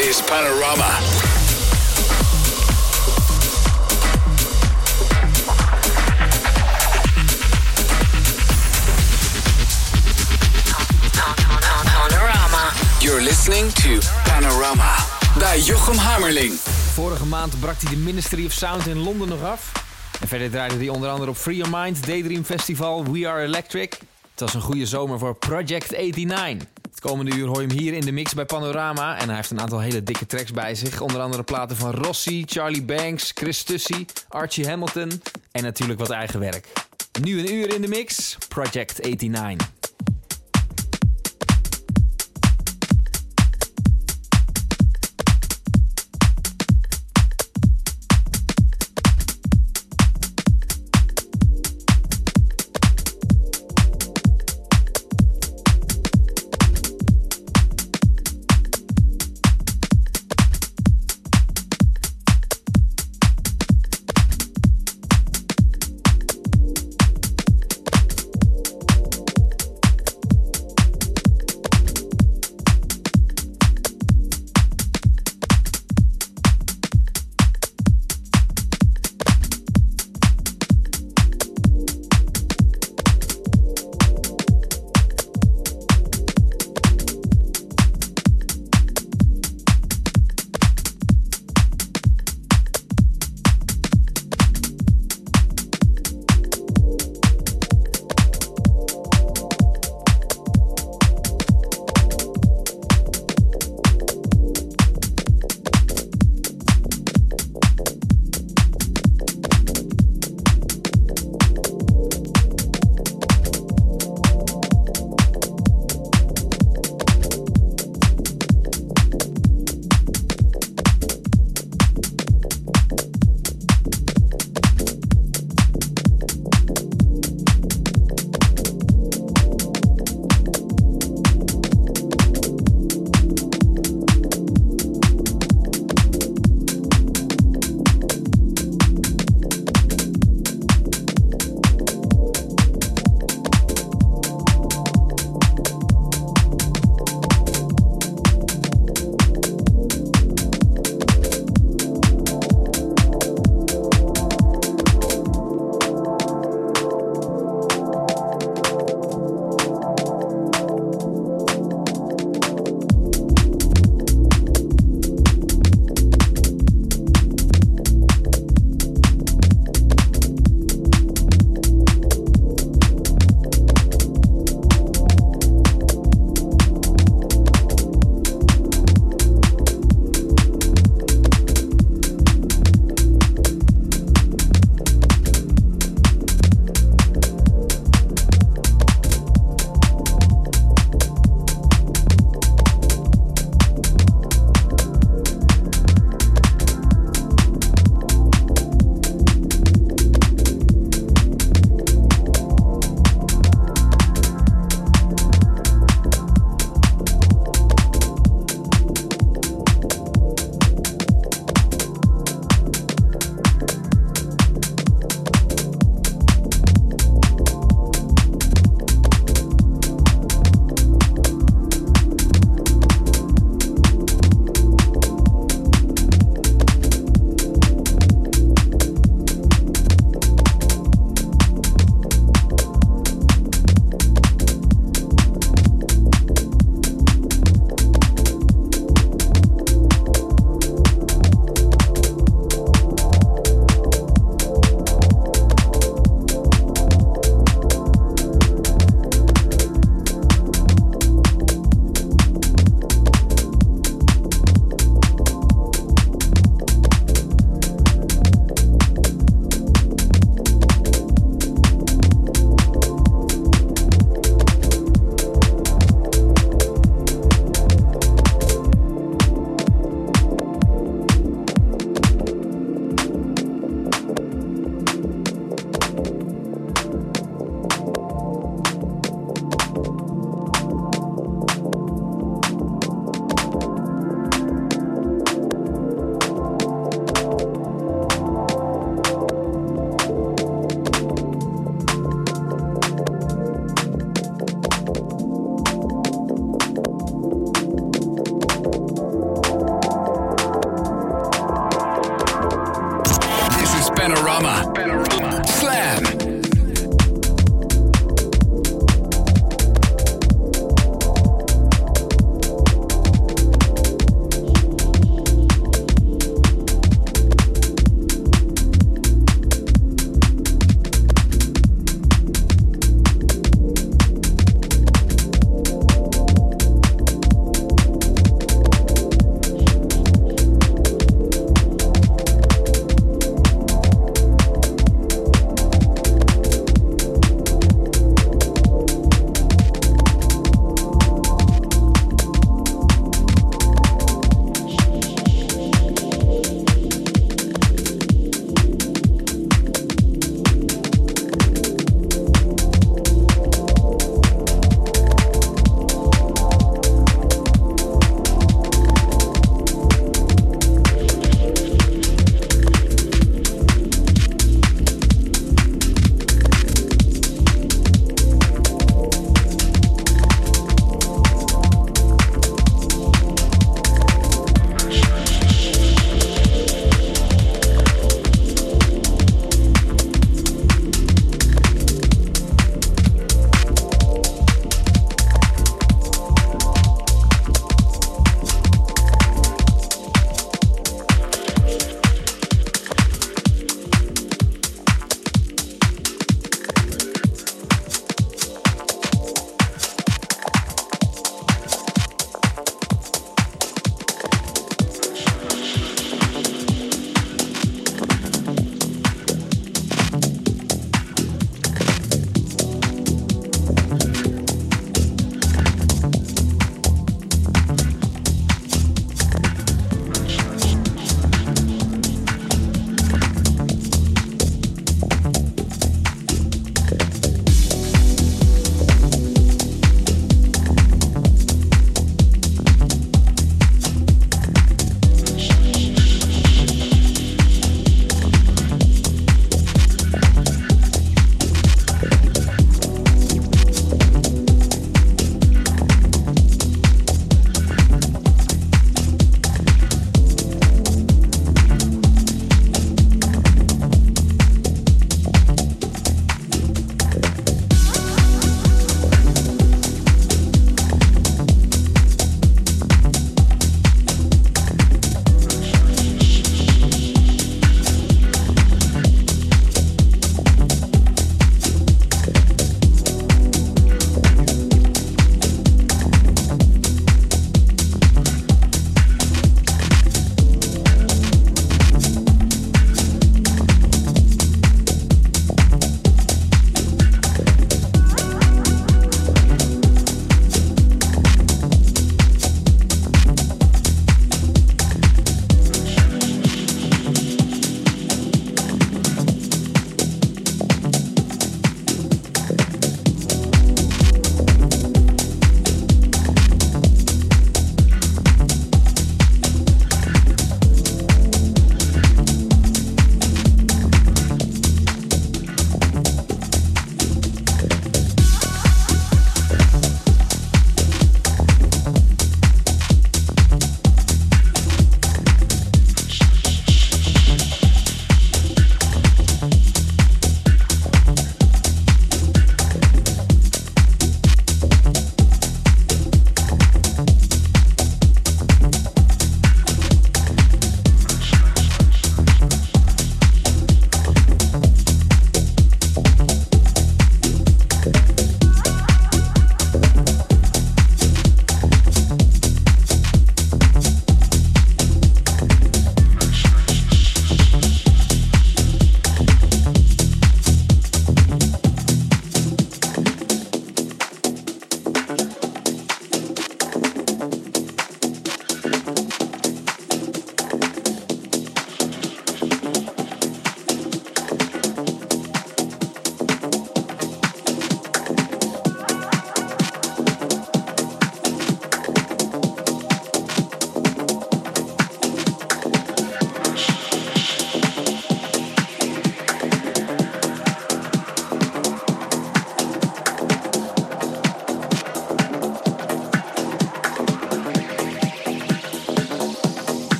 is Panorama. Panorama. You're listening to Panorama bij Jochem Hamerling. Vorige maand brak hij de Ministry of Sound in Londen nog af. En verder draaide hij onder andere op Free Your Mind, Daydream Festival, We Are Electric. Het was een goede zomer voor Project 89. Het komende uur hoor je hem hier in de mix bij Panorama. En hij heeft een aantal hele dikke tracks bij zich. Onder andere platen van Rossi, Charlie Banks, Chris Tussie, Archie Hamilton en natuurlijk wat eigen werk. Nu een uur in de mix, Project 89.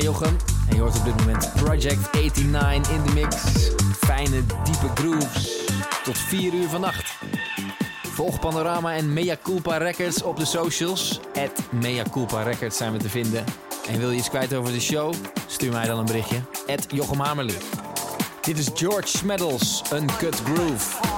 Ben Jochem. En je hoort op dit moment Project 89 in de mix. Fijne, diepe grooves. Tot 4 uur vannacht. Volg Panorama en Mea Culpa Records op de socials. At Mea Culpa Records zijn we te vinden. En wil je iets kwijt over de show? Stuur mij dan een berichtje. At Jochem. Dit is George Smeddles, Uncut Groove.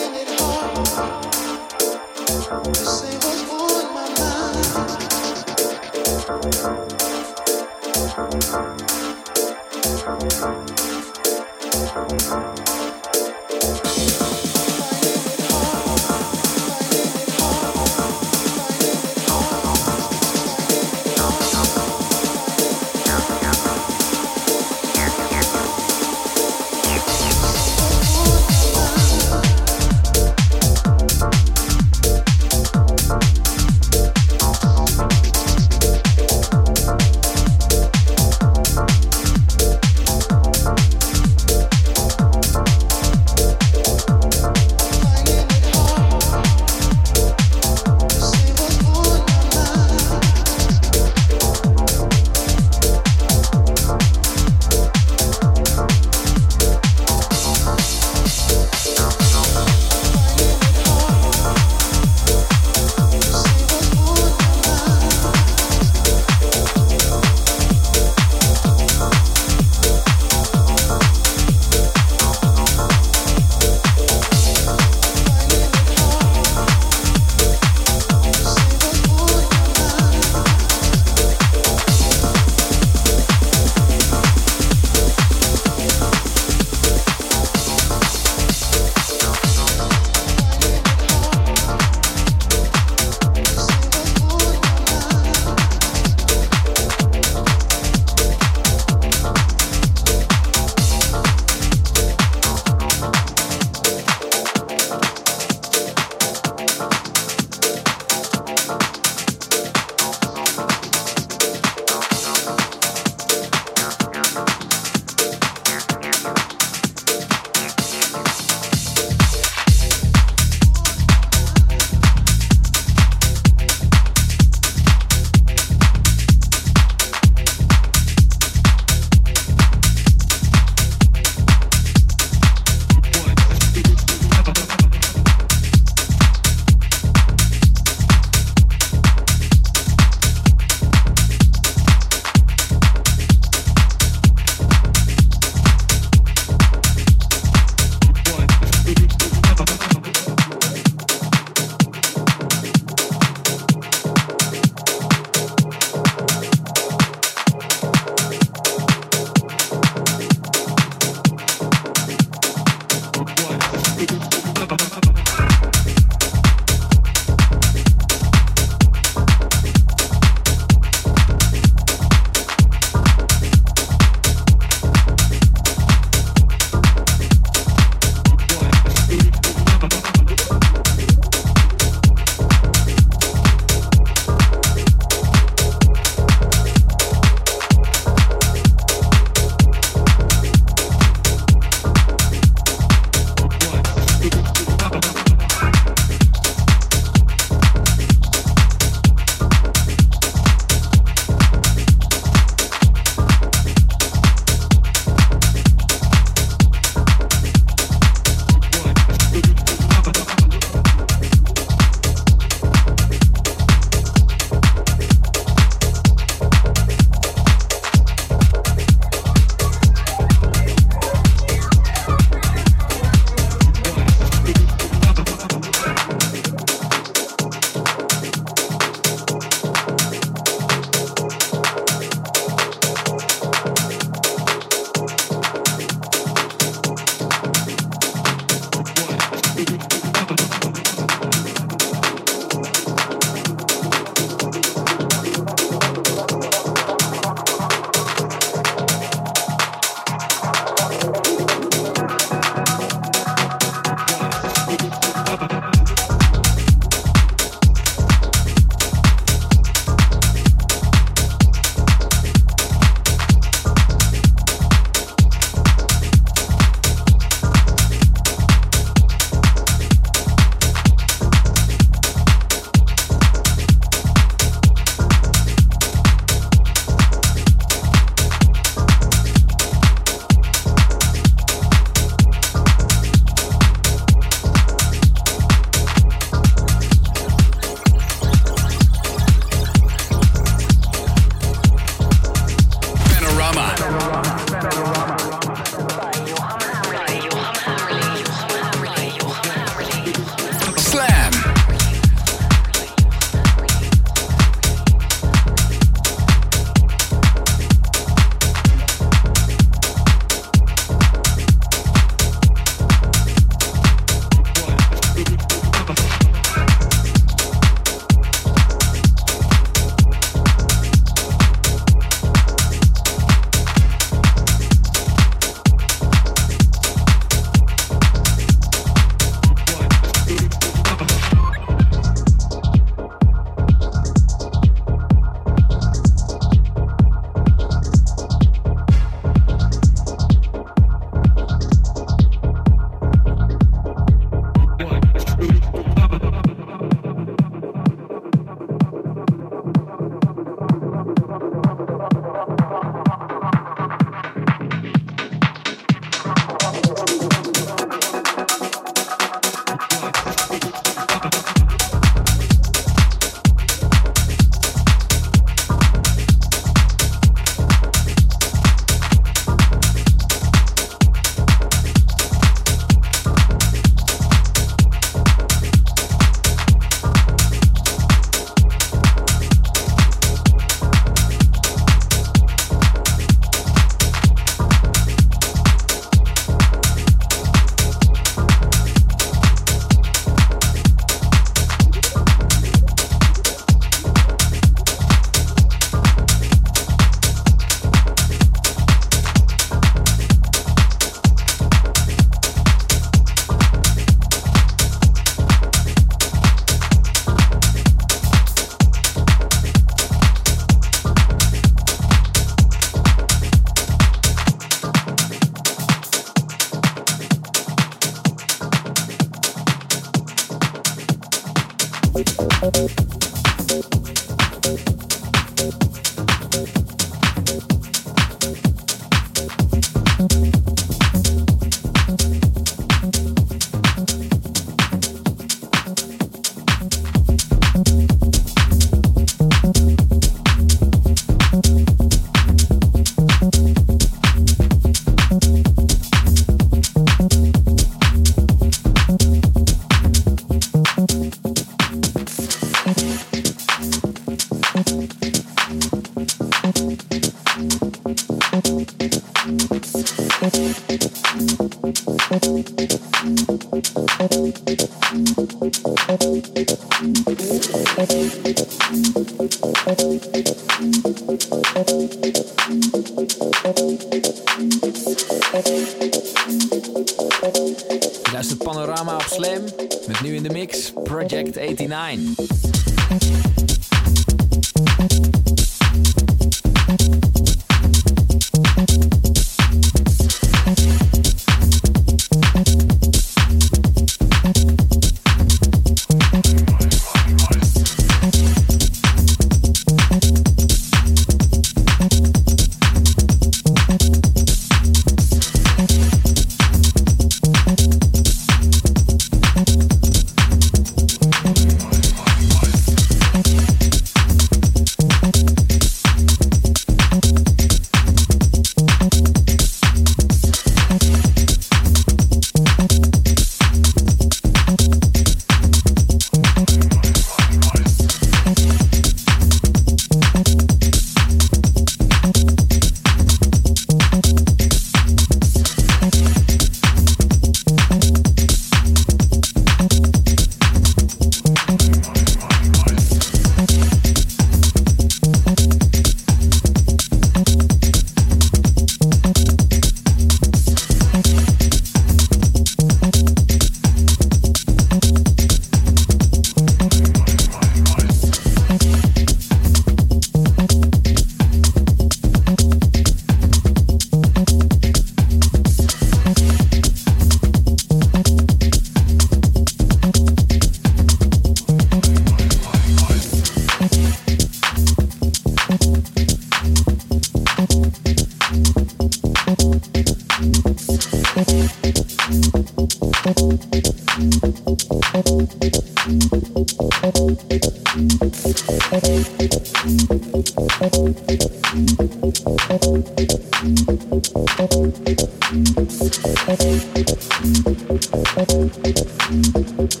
Thank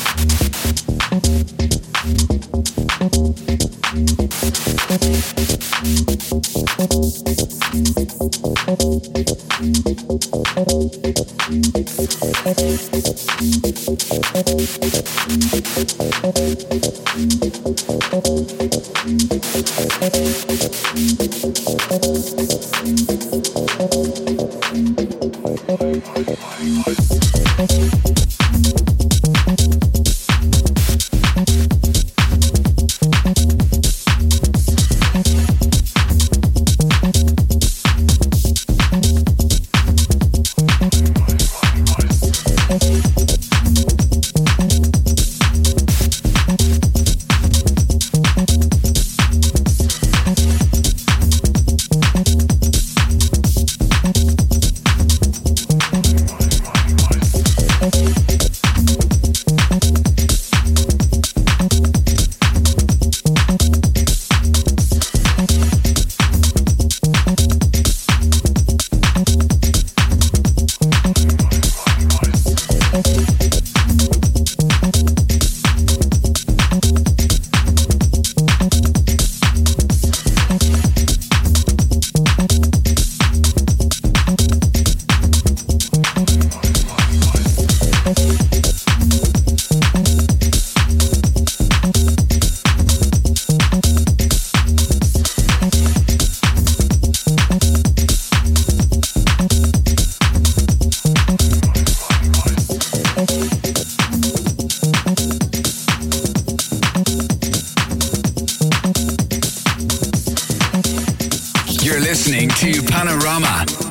you. Listening to Panorama.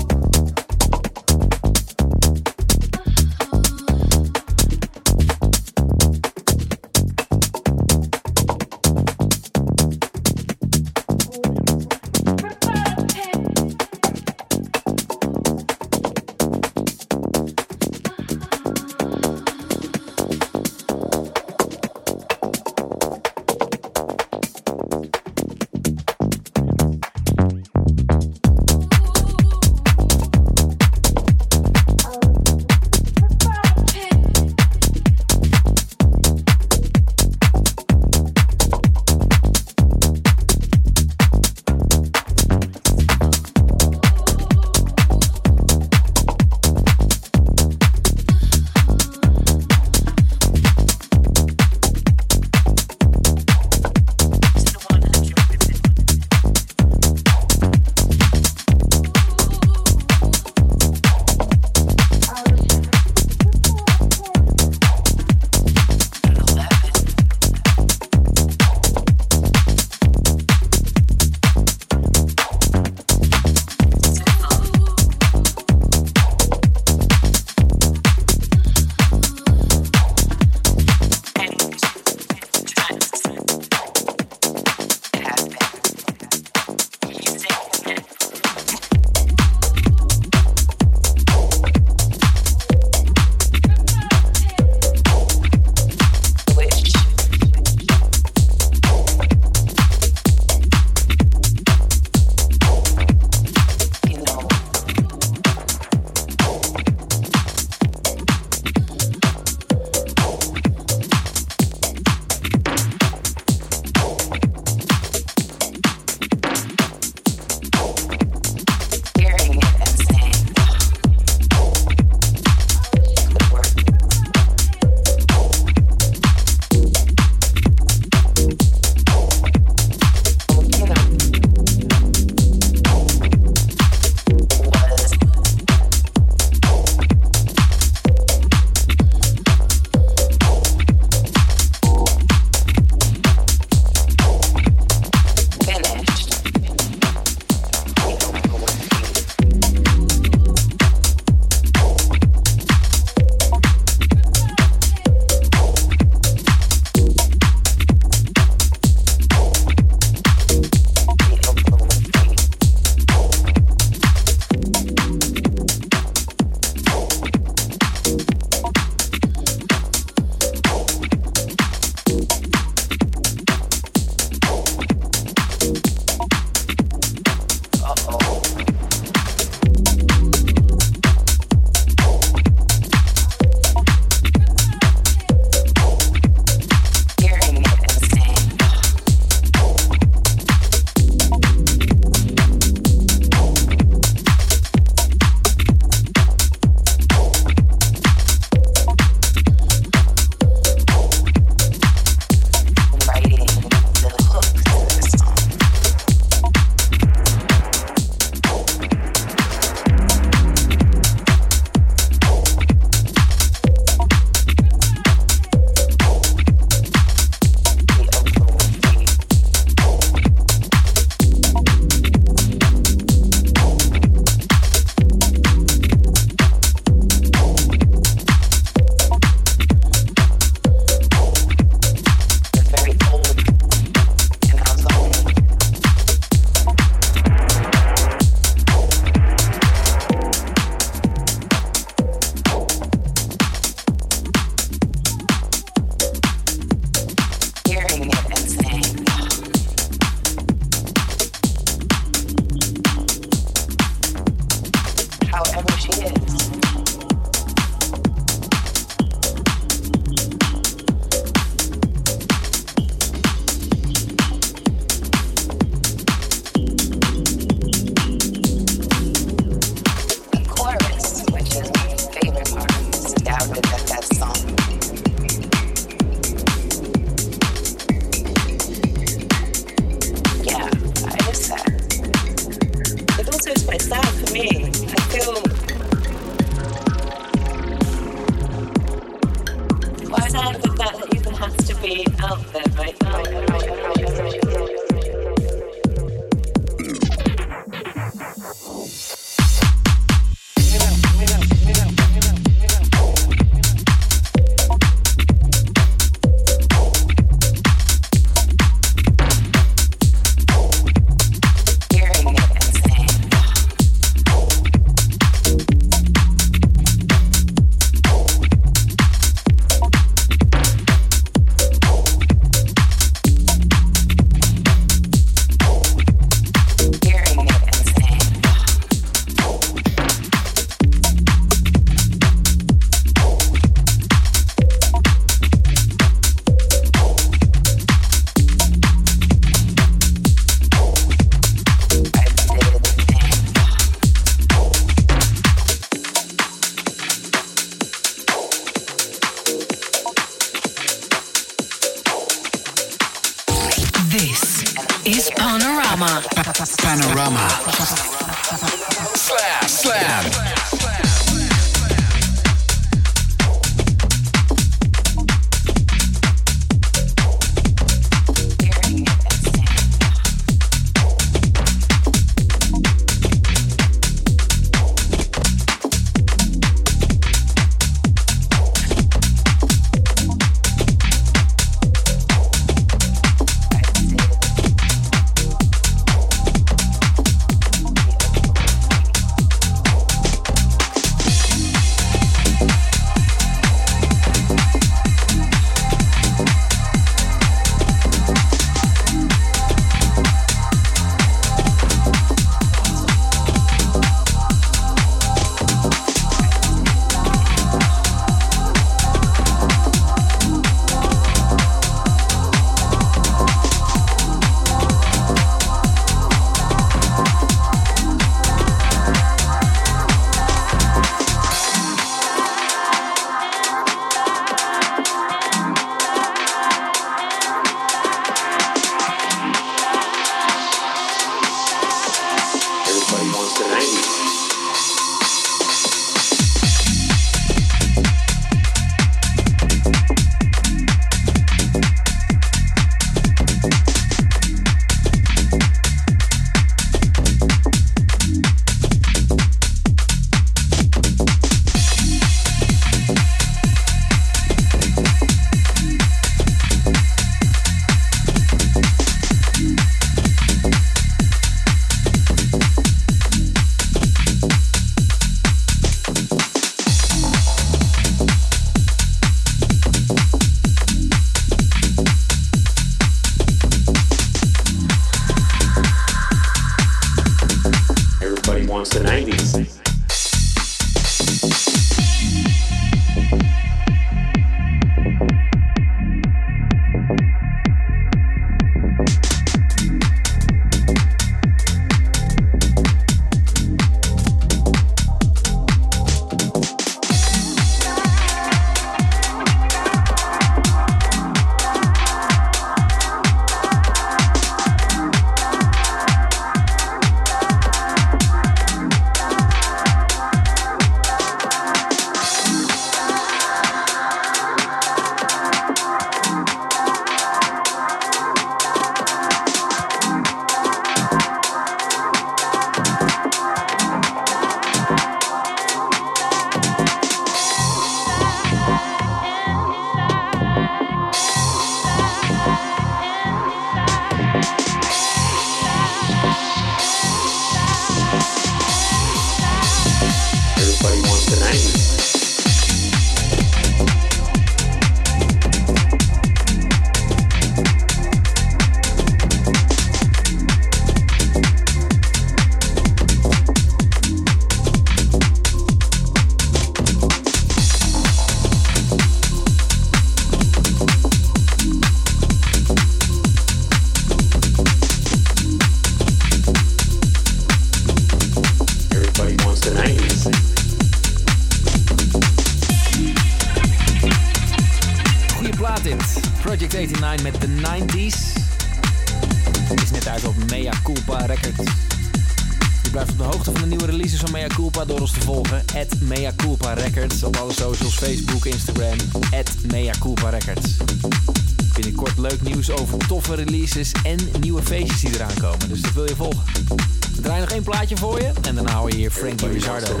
Frankie Ricardo.